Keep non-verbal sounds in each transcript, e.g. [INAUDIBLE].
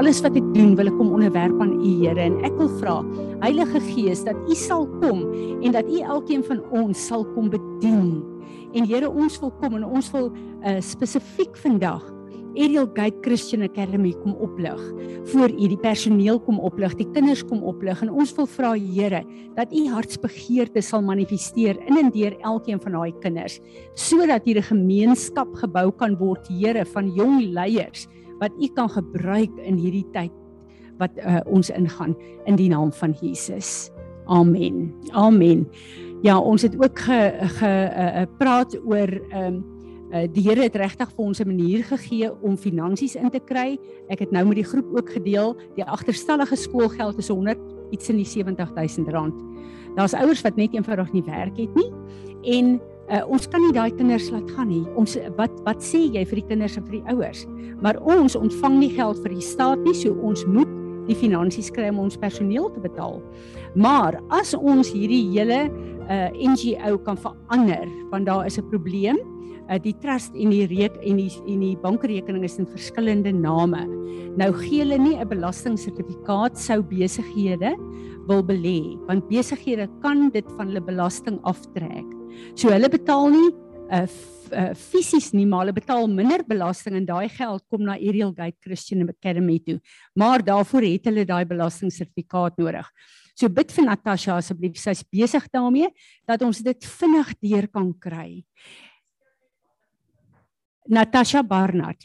alles wat ek doen, wil ek kom onderwerp aan U Here en ek wil vra Heilige Gees dat U sal kom en dat U elkeen van ons sal kom bedien. En Here, ons wil kom en ons wil uh, spesifiek vandag Ariel Gate Christian Academy kom oplig. Voor U die personeel kom oplig, die kinders kom oplig en ons wil vra Here dat U hartsbegeerte sal manifesteer in en deur elkeen van daai kinders sodat hier 'n gemeenskap gebou kan word, Here, van jong leiers wat U kan gebruik in hierdie tyd wat uh, ons ingaan in die naam van Jesus. Amen. Amen. Ja, ons het ook ge, ge uh, praat oor um, Uh, die Here het regtig vir ons 'n manier gegee om finansies in te kry. Ek het nou met die groep ook gedeel, die agterstallige skoolgeld is 100 iets in die 70000 rand. Daar's ouers wat net eenvoudig nie werk het nie en uh, ons kan nie daai kinders laat gaan nie. Ons wat wat sê jy vir die kinders en vir die ouers? Maar ons ontvang nie geld vir die staat nie, so ons moet die finansies kry om ons personeel te betaal. Maar as ons hierdie hele uh, NGO kan verander, want daar is 'n probleem uh, die trust en die reek en die en die bankrekening is in verskillende name. Nou gee hulle nie 'n belastingsertifikaat sou besighede wil belê, want besighede kan dit van hulle belasting aftrek. So hulle betaal nie uh, uh, fisies nie, maar hulle betaal minder belasting en daai geld kom na Ariel Gate Christian Academy toe. Maar daarvoor het hulle daai belastingsertifikaat nodig. So bid vir Natasha asseblief, sy's besig daarmee dat ons dit vinnig deur kan kry. Natasha Barnard.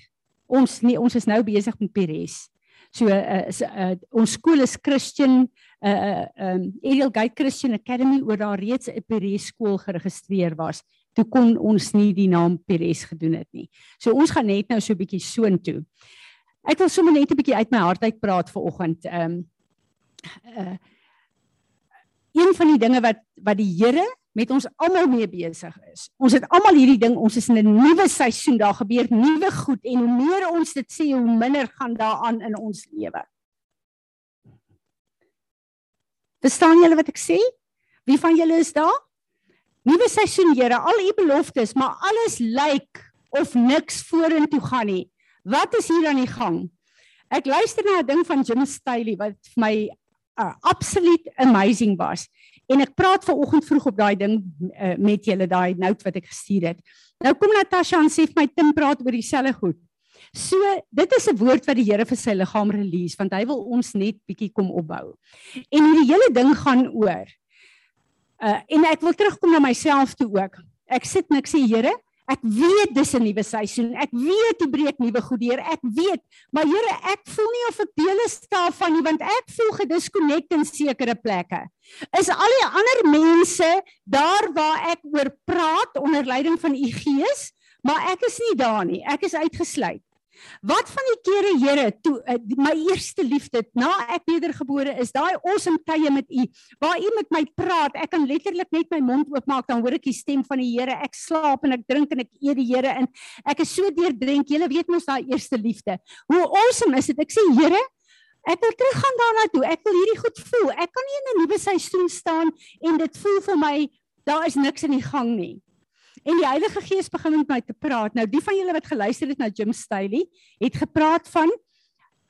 Ons nie ons is nou besig met Pires. So uh, uh, ons skool is Christian uh uh um Ariel Gate Christian Academy oor daar reeds 'n Pires skool geregistreer was. Toe kon ons nie die naam Pires gedoen het nie. So ons gaan net nou so 'n bietjie soontoe. Ek wil sommer net 'n bietjie uit my hart uit praat vir oggend. Um uh een van die dinge wat wat die Here met ons almal mee besig is. Ons het almal hierdie ding, ons is in 'n nuwe seisoen, daar gebeur nuwe goed en hoe meer ons dit sê, hoe minder gaan daaraan in ons lewe. Verstaan julle wat ek sê? Wie van julle is daar? Nuwe seisoen, Here, al u beloftes, maar alles lyk of niks vorentoe gaan nie. Wat is hier aan die gang? Ek luister na 'n ding van Jim Staley wat vir my uh, absoluut amazing was. En ek praat ver oggend vroeg op daai ding uh, met julle daai note wat ek gestuur het. Nou kom Natasha en sê vir my Tim praat oor dieselfde goed. So dit is 'n woord wat die Here vir sy liggaam release want hy wil ons net bietjie kom opbou. En hierdie hele ding gaan oor. Uh en ek wil terugkom na myself toe ook. Ek sit en ek sê Here, Ek weet dis 'n nuwe seisoen. Ek weet hoe breek nuwe goed deur. Ek weet, maar Here, ek voel nie of ek deel is daarvan nie want ek voel gedisconnect in sekere plekke. Is al die ander mense daar waar ek oor praat onder leiding van u Gees, maar ek is nie daar nie. Ek is uitgesluit. Wat van die kere Here toe uh, my eerste liefde na ek wedergebore is, daai awesome tye met U waar U met my praat, ek kan letterlik net my mond oopmaak dan hoor ek die stem van die Here. Ek slaap en ek drink en ek eer die Here in. Ek is so deurdrink. Julle weet mos daai eerste liefde. Hoe awesome is dit? Ek sê Here, ek wil teruggaan daarna toe. Ek wil hierdie goed voel. Ek kan nie in 'n nuwe seisoen staan en dit voel vir my daar is niks in die gang nie. En die Heilige Gees begin met my te praat. Nou die van julle wat geluister het na Jim Staley, het gepraat van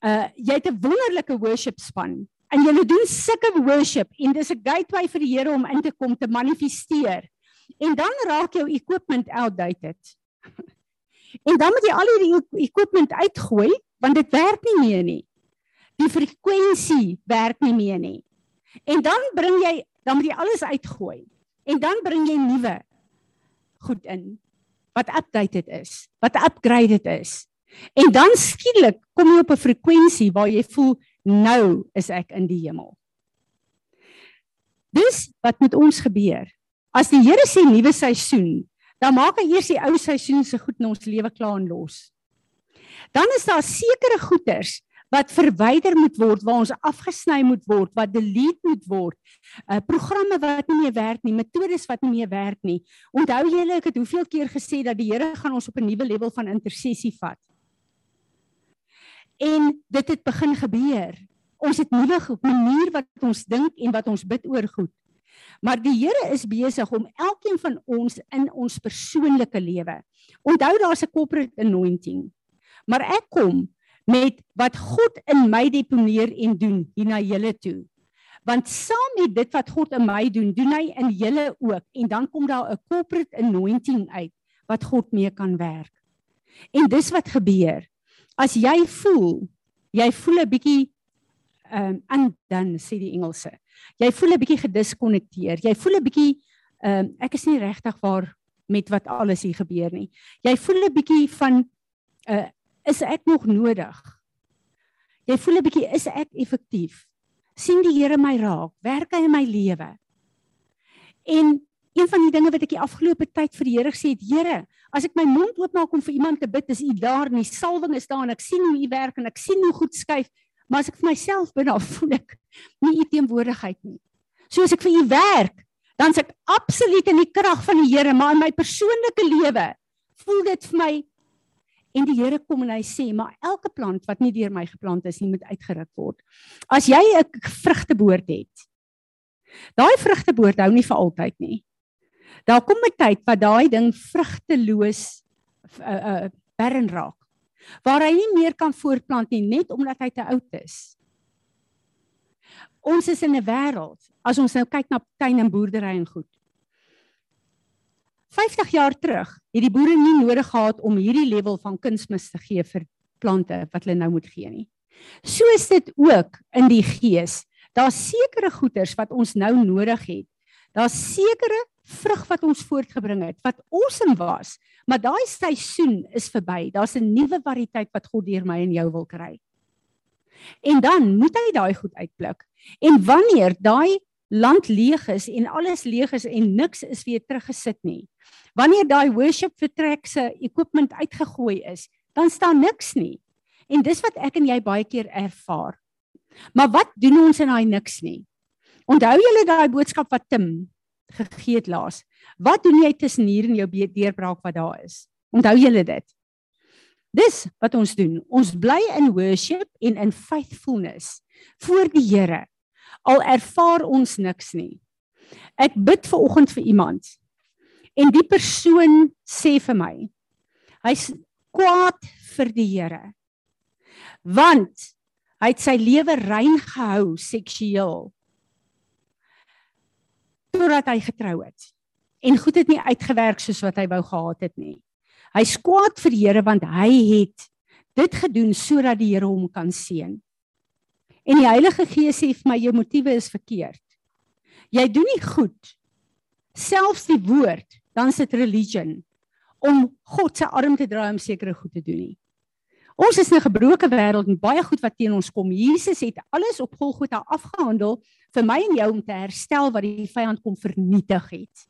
uh jy het 'n wonderlike worship span. En julle doen sulke worship en dis 'n gateway vir die Here om in te kom te manifesteer. En dan raak jou equipment outdated. [LAUGHS] en dan moet jy al hierdie equipment uitgooi want dit werk nie meer nie. Die frekwensie werk nie meer nie. En dan bring jy dan moet jy alles uitgooi. En dan bring jy nuwe goed in wat updated is, wat upgraded is. En dan skielik kom jy op 'n frekwensie waar jy voel nou is ek in die hemel. Dis wat met ons gebeur. As die Here sê nuwe seisoen, dan maak hy eers die ou seisoen se goed in ons lewe klaar en los. Dan is daar sekere goeders wat verwyder moet word, waar ons afgesny moet word, wat delete moet word. Uh programme wat nie meer werk nie, metodes wat nie meer werk nie. Onthou julle ek het hoeveel keer gesê dat die Here gaan ons op 'n nuwe level van intersessie vat. En dit het begin gebeur. Ons het nuwe manier wat ons dink en wat ons bid oor goed. Maar die Here is besig om elkeen van ons in ons persoonlike lewe. Onthou daar's 'n corporate anointing Maar ek kom met wat God in my deponeer en doen hier na julle toe. Want saam met dit wat God in my doen, doen hy in julle ook en dan kom daar 'n corporate anointing uit wat God mee kan werk. En dis wat gebeur. As jy voel, jy voel 'n bietjie ehm um, undone sê die Engelse. Jy voel 'n bietjie gediskonnekteer. Jy voel 'n bietjie ehm um, ek is nie regtig waar met wat alles hier gebeur nie. Jy voel 'n bietjie van uh is ek nog nodig? Jy voel 'n bietjie is ek effektief? sien die Here my raak? Werk hy in my lewe? En een van die dinge wat ek die afgelope tyd vir die Here gesê het, Here, as ek my mond oopmaak om vir iemand te bid, is U daar en die salwing is daar en ek sien hoe U werk en ek sien hoe goed skuif, maar as ek vir myself bid, dan voel ek nie U teenwoordigheid nie. So as ek vir U werk, dan is ek absoluut in die krag van die Here, maar in my persoonlike lewe voel dit vir my en die Here kom en hy sê, maar elke plant wat nie deur my geplant is nie, moet uitgeruk word. As jy 'n vrugteboord het, daai vrugteboord hou nie vir altyd nie. Daar kom 'n tyd wat daai ding vrugteloos uh uh barren raak. Waar hy nie meer kan voortplant nie net omdat hy te oud is. Ons is in 'n wêreld as ons nou kyk na tuin en boerdery en goed. 50 jaar terug het die boere nie nodig gehad om hierdie level van kunsmis te gee vir plante wat hulle nou moet gee nie. So is dit ook in die gees. Daar's sekere goeders wat ons nou nodig het. Daar's sekere vrug wat ons voortgebring het wat awesome was, maar daai seisoen is verby. Daar's 'n nuwe variëteit wat God deur my en jou wil kry. En dan moet hy daai goed uitpluk. En wanneer daai land leeg is en alles leeg is en niks is weer teruggesit nie. Wanneer daai worship vertrek se equipment uitgegooi is, dan staan niks nie. En dis wat ek en jy baie keer ervaar. Maar wat doen ons in daai niks nie? Onthou julle daai boodskap wat Tim gegee het laas? Wat doen jy tussen hier en jou deurbraak wat daar is? Onthou julle dit? Dis wat ons doen. Ons bly in worship en in faithfulness voor die Here al ervaar ons niks nie. Ek bid ver oggend vir iemand en die persoon sê vir my hy's kwaad vir die Here. Want hy het sy lewe rein gehou seksueel totdat hy getrou het en goed het nie uitgewerk soos wat hy wou gehad het nie. Hy's kwaad vir die Here want hy het dit gedoen sodat die Here hom kan seën. En die Heilige Gees sê vir my jou motiewe is verkeerd. Jy doen nie goed. Selfs die woord, dan sit religion om God se arm te draai om sekere goed te doen nie. Ons is in 'n gebroke wêreld en baie goed wat teen ons kom. Jesus het alles op Golgotha afgehandel vir my en jou om te herstel wat die vyand kom vernietig het.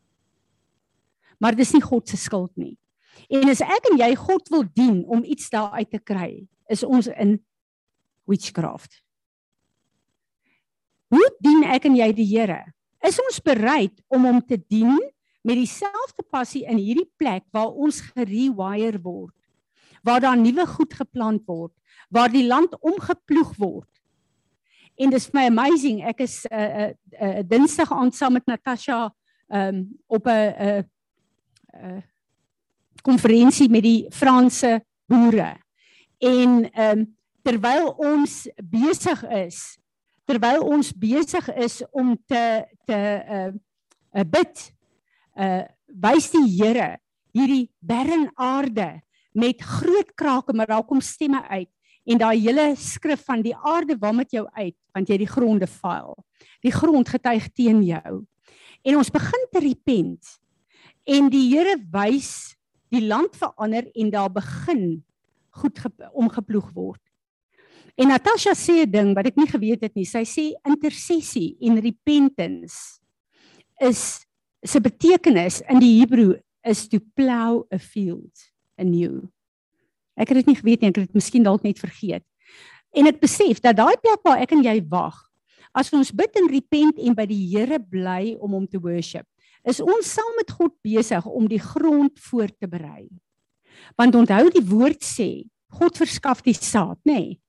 Maar dis nie God se skuld nie. En as ek en jy God wil dien om iets daar uit te kry, is ons in witchcraft. Hoe dien ek en jy die Here? Is ons bereid om hom te dien met dieselfde passie in hierdie plek waar ons gerewire word? Waar daar nuwe goed geplant word, waar die land omgeploeg word. En dis my amazing, ek is 'n uh, 'n uh, uh, Dinsdag aand saam met Natasha um op 'n 'n konferensie met die Franse boere. En um terwyl ons besig is terwyl ons besig is om te te 'n uh, uh, bid uh wys die Here hierdie barren aarde met groot krake maar daar kom stemme uit en daai hele skrif van die aarde waar met jou uit want jy die gronde vuil. Die grond getuig teen jou. En ons begin te repent en die Here wys die land verander en daar begin goed omgeploeg word En Natasha sê 'n ding wat ek nie geweet het nie. Sy sê intersessie en repentance is se betekenis in die Hebreë is to plow a field anew. Ek het dit nie geweet nie, ek het dit miskien dalk net vergeet. En ek besef dat daai plek waar ek en jy wag, as ons bid en repent en by die Here bly om hom te worship, is ons saam met God besig om die grond voor te berei. Want onthou die woord sê, God verskaf die saad, nê? Nee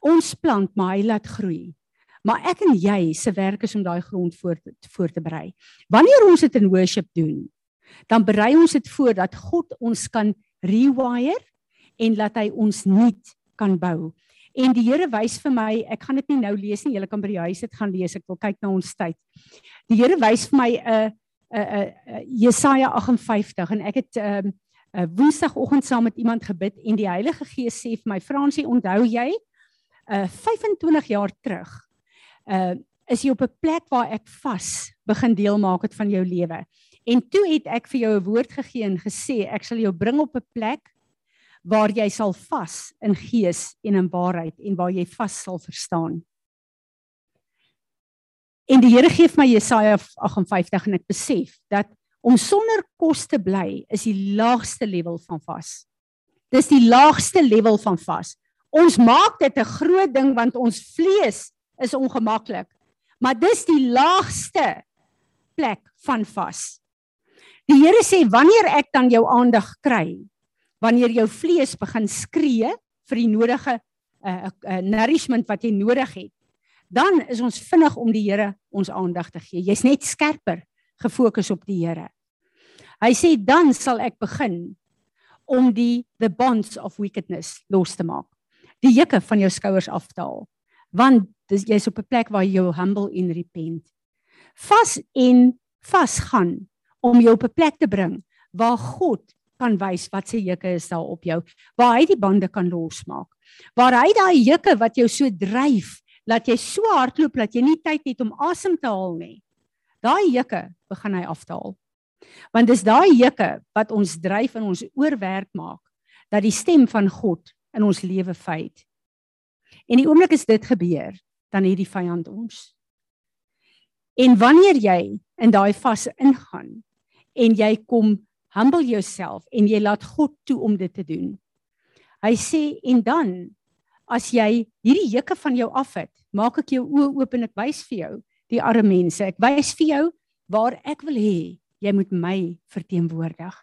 ons plant maar hy laat groei. Maar ek en jy se werk is om daai grond voor te, voor te berei. Wanneer ons dit in worship doen, dan berei ons dit voor dat God ons kan rewire en laat hy ons nuut kan bou. En die Here wys vir my, ek gaan dit nie nou lees nie, julle kan by die huis dit gaan lees. Ek wil kyk na ons tyd. Die Here wys vir my 'n uh, 'n uh, uh, Jesaja 58 en ek het 'n uh, uh, Woensdagoggend saam met iemand gebid en die Heilige Gees sê vir my, Fransie, onthou jy uh 25 jaar terug uh is jy op 'n plek waar ek vas begin deel maak het van jou lewe. En toe het ek vir jou 'n woord gegee en gesê ek sal jou bring op 'n plek waar jy sal vas in gees en in waarheid en waar jy vas sal verstaan. En die Here gee vir my Jesaja 58 en ek besef dat om sonder kos te bly is die laagste level van vas. Dis die laagste level van vas. Ons maak dit 'n groot ding want ons vlees is ongemaklik. Maar dis die laagste plek van vas. Die Here sê wanneer ek dan jou aandag kry, wanneer jou vlees begin skree vir die nodige uh, uh, nourishment wat jy nodig het, dan is ons vinnig om die Here ons aandag te gee. Jy's net skerper gefokus op die Here. Hy sê dan sal ek begin om die the bonds of wickedness los te maak. Die juke van jou skouers af te haal. Want dis jy's op 'n plek waar jy humble en repent. Vas en vas gaan om jou op 'n plek te bring waar God kan wys wat se juke is daar op jou, waar hy die bande kan losmaak. Waar hy daai juke wat jou so dryf, laat jy so hardloop dat jy nie tyd het om asem te haal nie. Daai juke begin hy aftaal. Want dis daai juke wat ons dryf en ons oorwerk maak dat die stem van God in ons lewe feit. En die oomblik as dit gebeur, dan het die vyand ons. En wanneer jy in daai fase ingaan en jy kom humble yourself en jy laat God toe om dit te doen. Hy sê en dan as jy hierdie juke van jou af het, maak ek jou oë oop en ek wys vir jou die arme mense. Ek wys vir jou waar ek wil hê jy moet my verteenwoordig.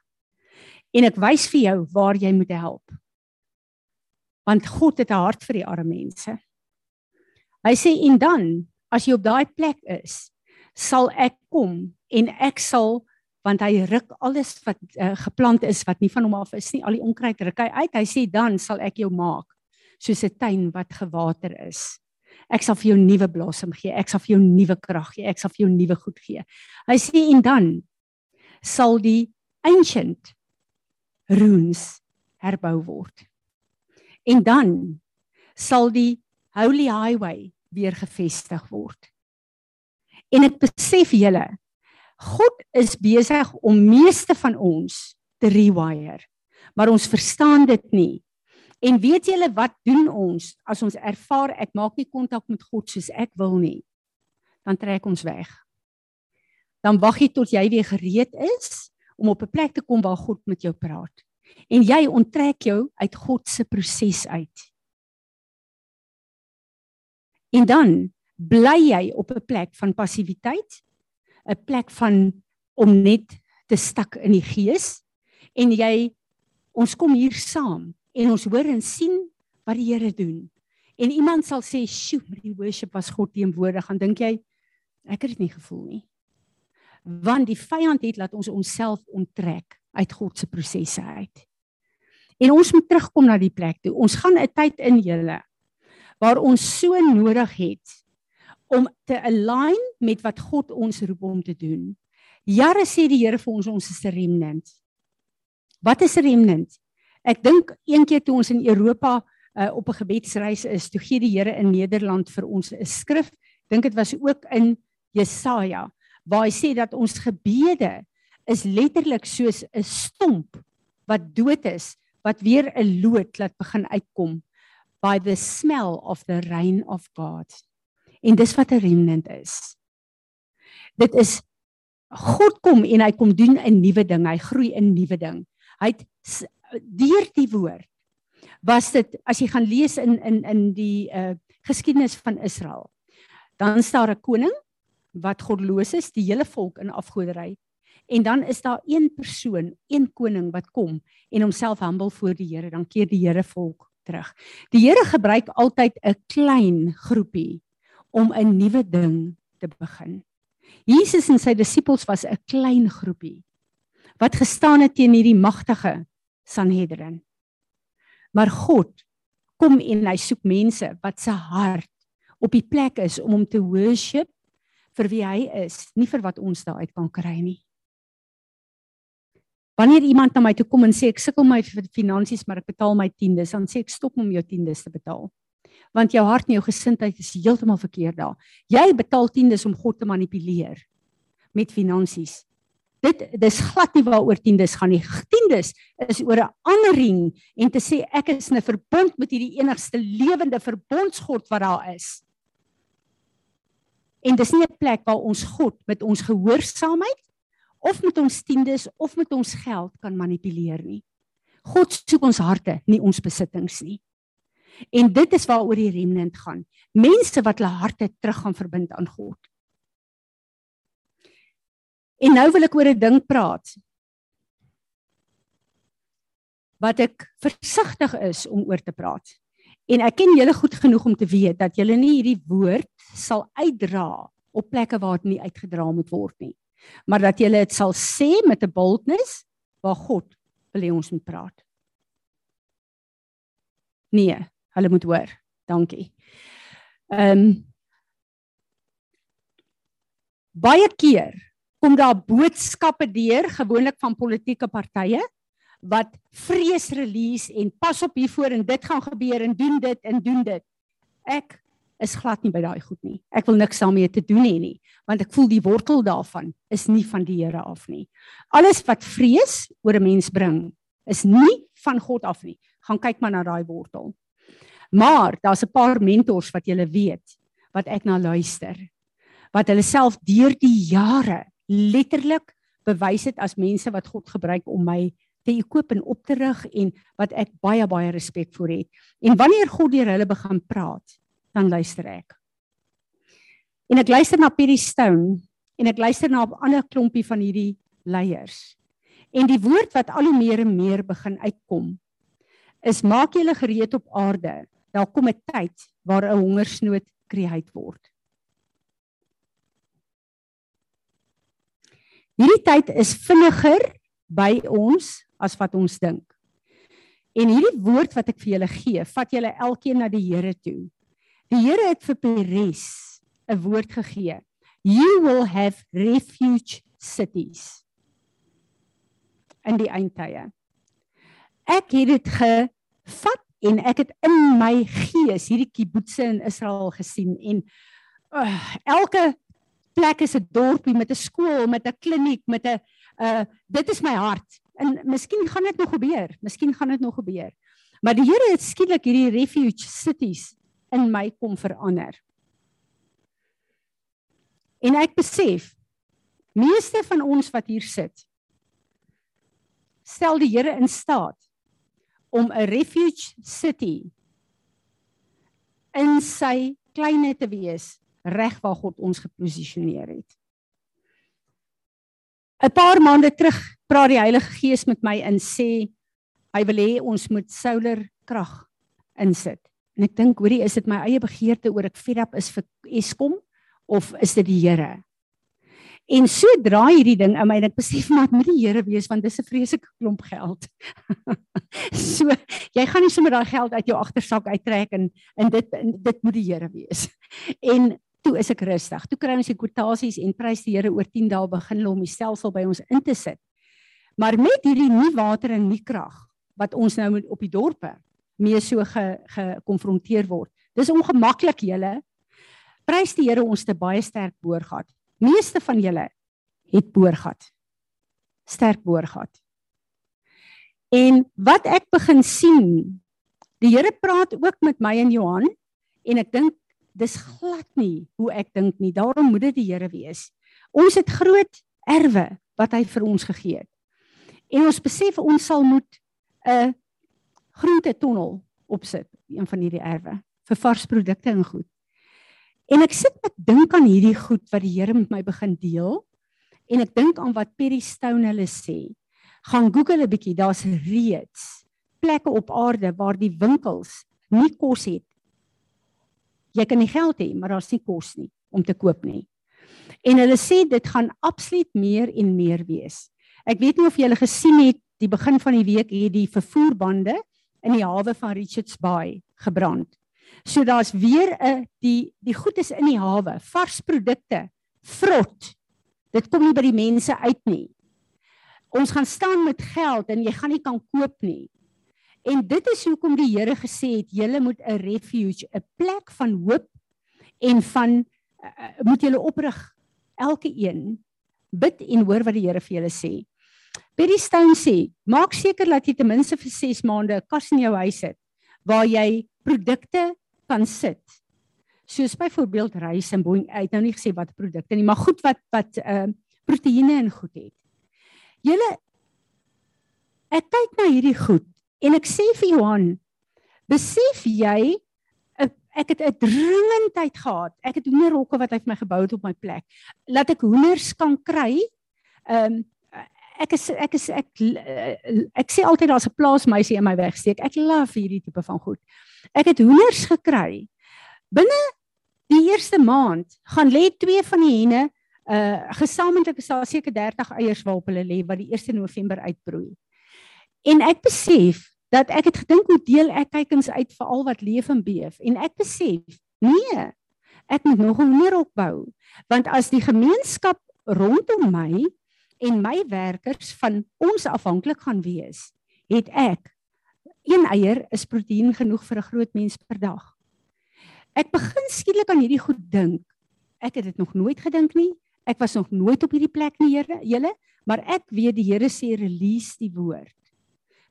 En ek wys vir jou waar jy moet help. Want God het 'n hart vir die arme mense. Hy sê en dan as jy op daai plek is, sal ek kom en ek sal want hy ruk alles wat uh, geplant is wat nie van hom af is nie, al die onkruid ruk hy uit. Hy sê dan sal ek jou maak soos 'n tuin wat gewater is. Ek sal vir jou nuwe blossom gee. Ek sal vir jou nuwe krag gee. Ek sal vir jou nuwe goed gee. Hy sê en dan sal die ancient ruins herbou word. En dan sal die holy highway weer gevestig word. En ek besef julle God is besig om meeste van ons te rewire. Maar ons verstaan dit nie. En weet julle wat doen ons as ons ervaar ek maak nie kontak met God soos ek wil nie? Dan trek ons weg. Dan wag jy tot jy weer gereed is om op 'n plek te kom waar God met jou praat. En jy onttrek jou uit God se proses uit. En dan bly jy op 'n plek van passiwiteit, 'n plek van om net te stak in die gees en jy ons kom hier saam en ons hoor en sien wat die Here doen. En iemand sal sê, "Sjoe, met die worship was God teenwoordig." Dan dink jy, ek het dit nie gevoel nie. Want die vyand het laat ons onsself onttrek uit God se prosesse uit. En ons moet terugkom na die plek toe. Ons gaan 'n tyd in julle waar ons so nodig het om te align met wat God ons roep om te doen. Jare sê die Here vir ons ons is 'n remnant. Wat is 'n remnant? Ek dink een keer toe ons in Europa uh, op 'n gebedsreis is, toe gee die Here in Nederland vir ons 'n skrif. Dink dit was ook in Jesaja waar hy sê dat ons gebede is letterlik soos 'n stomp wat dood is wat weer 'n lood laat begin uitkom by the smell of the rain of God. En dis wat 'n remnant is. Dit is God kom en hy kom doen 'n nuwe ding. Hy groei 'n nuwe ding. Hy het deur die woord was dit as jy gaan lees in in in die uh geskiedenis van Israel dan staan 'n koning wat godloos is die hele volk in afgoderry en dan is daar een persoon een koning wat kom en homself humble voor die Here dan keer die Here volk terug die Here gebruik altyd 'n klein groepie om 'n nuwe ding te begin Jesus en sy disippels was 'n klein groepie wat gestaan het teen hierdie magtige Sanhedrin. Maar God kom en hy soek mense wat se hart op die plek is om hom te worship vir wie hy is, nie vir wat ons daar uit kan kry nie. Wanneer iemand na my toe kom en sê ek sukkel my finansies maar ek betaal my tiendes, dan sê ek stop om jou tiendes te betaal. Want jou hart en jou gesindheid is heeltemal verkeerd daar. Jy betaal tiendes om God te manipuleer met finansies. Dit dis glad nie waaroor tiendes gaan nie. Tiendes is oor 'n ander ring en te sê ek is in 'n verbond met hierdie enigste lewende verbondsgod wat daar is. En dis nie 'n plek waar ons God met ons gehoorsaamheid of met ons tiendes of met ons geld kan manipuleer nie. God soek ons harte, nie ons besittings nie. En dit is waaroor die remnant gaan. Mense wat hulle harte terug gaan verbind aan God. En nou wil ek oor 'n ding praat. Wat ek versigtig is om oor te praat. En ek ken julle goed genoeg om te weet dat julle nie hierdie woord sal uitdra op plekke waar dit nie uitgedra moet word nie. Maar dat julle dit sal sê met 'n boldness waar God wil hê ons moet praat. Nee, hulle moet hoor. Dankie. Ehm um, baie keer kom daar boodskappe deur gewoonlik van politieke partye wat vrees release en pas op hiervoor en dit gaan gebeur en doen dit en doen dit. Ek is glad nie by daai goed nie. Ek wil niks daarmee te doen hê nie, want ek voel die wortel daarvan is nie van die Here af nie. Alles wat vrees oor 'n mens bring, is nie van God af nie. Gaan kyk maar na daai wortel. Maar daar's 'n paar mentors wat jy weet wat ek na luister. Wat hulle self deur die jare letterlik bewys het as mense wat God gebruik om my te ekoop en op te rig en wat ek baie baie respek vir het. En wanneer God deur hulle begin praat, dan luister ek. En ek luister na Perry Stone en ek luister na 'n ander klompie van hierdie leiers. En die woord wat al hoe meer en meer begin uitkom is maak julle gereed op aarde. Daar kom 'n tyd waar 'n hongersnood kreëer word. Hierdie tyd is vinniger by ons as wat ons dink. En hierdie woord wat ek vir julle gee, vat julle elkeen na die Here toe. Die Here het vir Peres 'n woord gegee. You will have refuge cities. In die eindtye. Ek het dit gevat en ek het in my gees hierdie kibbutze in Israel gesien en uh, elke plek is 'n dorpie met 'n skool, met 'n kliniek, met 'n uh dit is my hart. En miskien gaan dit nog gebeur. Miskien gaan dit nog gebeur. Maar die Here het skielik hierdie refuge cities in my kom verander. En ek besef meeste van ons wat hier sit stel die Here in staat om 'n refuge city in sy kleine te wees reg waar God ons geposisioneer het. 'n Paar maande terug praat die Heilige Gees met my en sê hy wil hê ons moet solar krag insit. En ek dink, hoorie, is dit my eie begeerte oor ek fed up is vir Eskom of is dit die Here? En so draai hierdie ding in my en ek besef maar met die Here wees want dis 'n vreeslike klomp geld. [LAUGHS] so jy gaan nie sommer daai geld uit jou agtersak uittrek en en dit dit moet die Here wees. [LAUGHS] En toe is ek rustig. Toe kry ons die kwotasies en prys die Here oor 10 dae begin hulle om die stelsel by ons in te sit. Maar met hierdie nuwe water en nuwe krag wat ons nou met op die dorpe mee so gekonfronteer ge, word. Dis ongemaklik julle. Prys die Here ons te baie sterk boorgat. Meeste van julle het boorgat. Sterk boorgat. En wat ek begin sien, die Here praat ook met my en Johan en ek dink dis glad nie hoe ek dink nie. Daarom moet dit die Here wees. Ons het groot erwe wat hy vir ons gegee het. En ons besef ons sal moet 'n groente tonnel opsit, een van hierdie erwe vir vars produkte en goed. En ek sit met dink aan hierdie goed wat die Here met my begin deel en ek dink aan wat Perry Stone hulle sê. Gaan Google 'n bietjie, daar's reeds plekke op aarde waar die winkels nie kos het jy kan nie geld hê, maar daar's nie kos nie om te koop nie. En hulle sê dit gaan absoluut meer en meer wees. Ek weet nie of julle gesien het die begin van die week hier die vervoerbande in die hawe van Richards Bay gebrand. So daar's weer 'n die die goed is in die hawe, vars produkte, vrot. Dit kom nie by die mense uit nie. Ons gaan staan met geld en jy gaan nie kan koop nie. En dit is hoekom die Here gesê het julle moet 'n refuge, 'n plek van hoop en van uh, moet julle oprig elke een bid en hoor wat die Here vir julle sê. Betty Stone sê, maak seker dat jy ten minste vir 6 maande 'n kas in jou huis het waar jy produkte kan sit. Soos byvoorbeeld rys en boeing uit nou nie gesê wat produkte nie, maar goed wat wat ehm uh, proteïene en goed het. Julle ek kyk na hierdie goed en ek sê vir Johan, besef jy ek het 'n dringendheid gehad. Ek het hoenderhokke wat hy vir my gebou het op my plek. Laat ek hoenders kan kry. Ehm um, ek is ek is ek ek, ek sê altyd daar's 'n plaasmeisie in my wegsteek. Ek love hierdie tipe van goed. Ek het hoenders gekry. Binne die eerste maand gaan lê twee van die henne uh gesamentlik is daar seker 30 eiers waarop hulle lê wat die 1 November uitbroei. En ek besef dat ek het gedink hoe deel ek kykens uit vir al wat leef en beef en ek besef nee ek moet nog meer opbou want as die gemeenskap rondom my en my werkers van ons afhanklik gaan wees het ek een eier is proteïen genoeg vir 'n groot mens per dag ek begin skielik aan hierdie goed dink ek het dit nog nooit gedink nie ek was nog nooit op hierdie plek nie Here julle maar ek weet die Here sê release die woord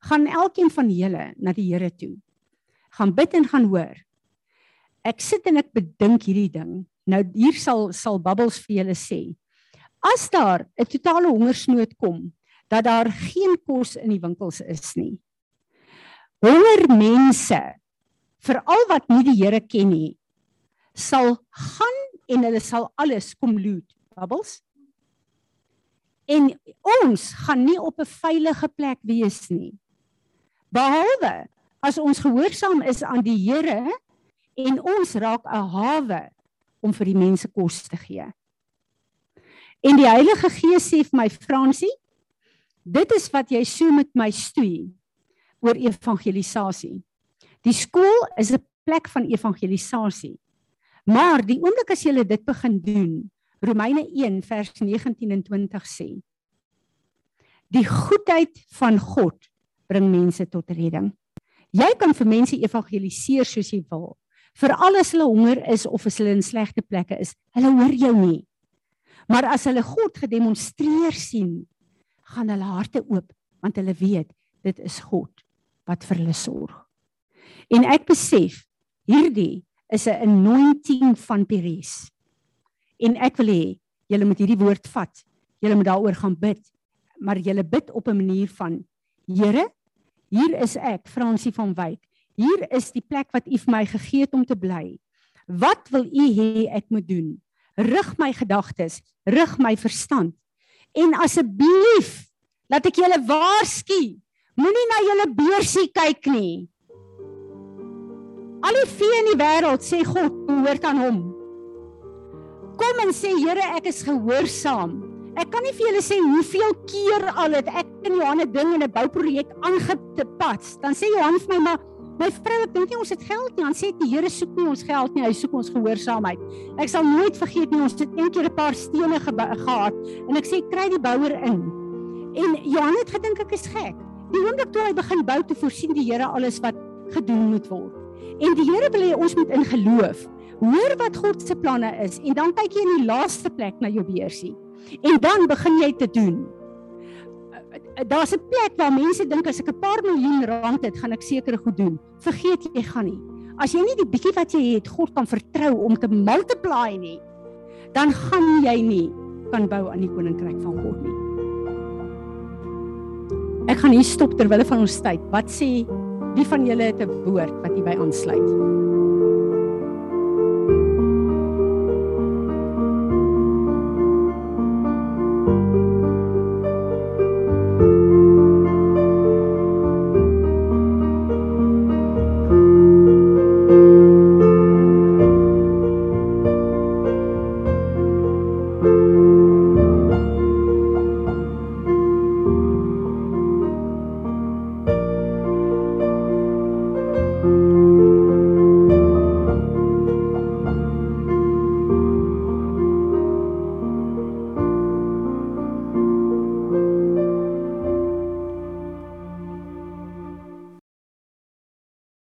gaan elkeen van julle na die Here toe. Gaan bid en gaan hoor. Ek sit en ek bedink hierdie ding. Nou hier sal sal Bubbles vir julle sê. As daar 'n totale hongersnood kom, dat daar geen kos in die winkels is nie. Honger mense, veral wat nie die Here ken nie, sal gaan en hulle sal alles kom loot. Bubbles. En ons gaan nie op 'n veilige plek wees nie behalwe as ons gehoorsaam is aan die Here en ons raak 'n hawe om vir die mense kos te gee. En die Heilige Gees sê vir my Fransie, dit is wat jy so met my stoei oor evangelisasie. Die skool is 'n plek van evangelisasie. Maar die oomblik as jy dit begin doen, Romeine 1 vers 19 en 20 sê, die goedheid van God bring mense tot redding. Jy kan vir mense evangeliseer soos jy wil. Vir alles hulle honger is of as hulle in slegte plekke is, hulle hoor jou nie. Maar as hulle God gedemonstreer sien, gaan hulle harte oop want hulle weet dit is God wat vir hulle sorg. En ek besef hierdie is 'n anointing van Peres. En ek wil hê julle moet hierdie woord vat. Julle moet daaroor gaan bid, maar julle bid op 'n manier van Here, hier is ek, Fransie van Wyk. Hier is die plek wat U vir my gegee het om te bly. Wat wil U hê ek moet doen? Rig my gedagtes, rig my verstand. En asseblief, laat ek julle waarsku, moenie na julle beursie kyk nie. Al die vee in die wêreld sê God behoort aan hom. Kom en sê Here, ek is gehoorsaam. Ek kan nie vir julle sê hoeveel keer al het ek in Johan 'n ding in 'n bouprojek aangepas. Dan sê Johan vir my maar my vrou, ek dink nie ons het geld nie. Dan sê die Here soek nie ons geld nie, hy soek ons gehoorsaamheid. Ek sal nooit vergeet nie ons het eendag 'n paar stene gehad en ek sê kry die bouer in. En Johan het gedink ek is gek. Die oomblik toe hy begin bou te voorsien die Here alles wat gedoen moet word. En die Here wil hê ons moet in geloof hoor wat God se planne is en dan kyk jy in die laaste plek na jou beursie. En dan begin jy te doen. Daar's 'n plek waar mense dink as ek 'n paar miljoen rand het, gaan ek seker goed doen. Vergeet jy gaan nie. As jy nie die bietjie wat jy het God kan vertrou om te multiply nie, dan gaan jy nie kan bou aan die koninkryk van God nie. Ek gaan hier stop terwyl van ons tyd. Wat sê wie van julle het 'n woord wat hierby aansluit?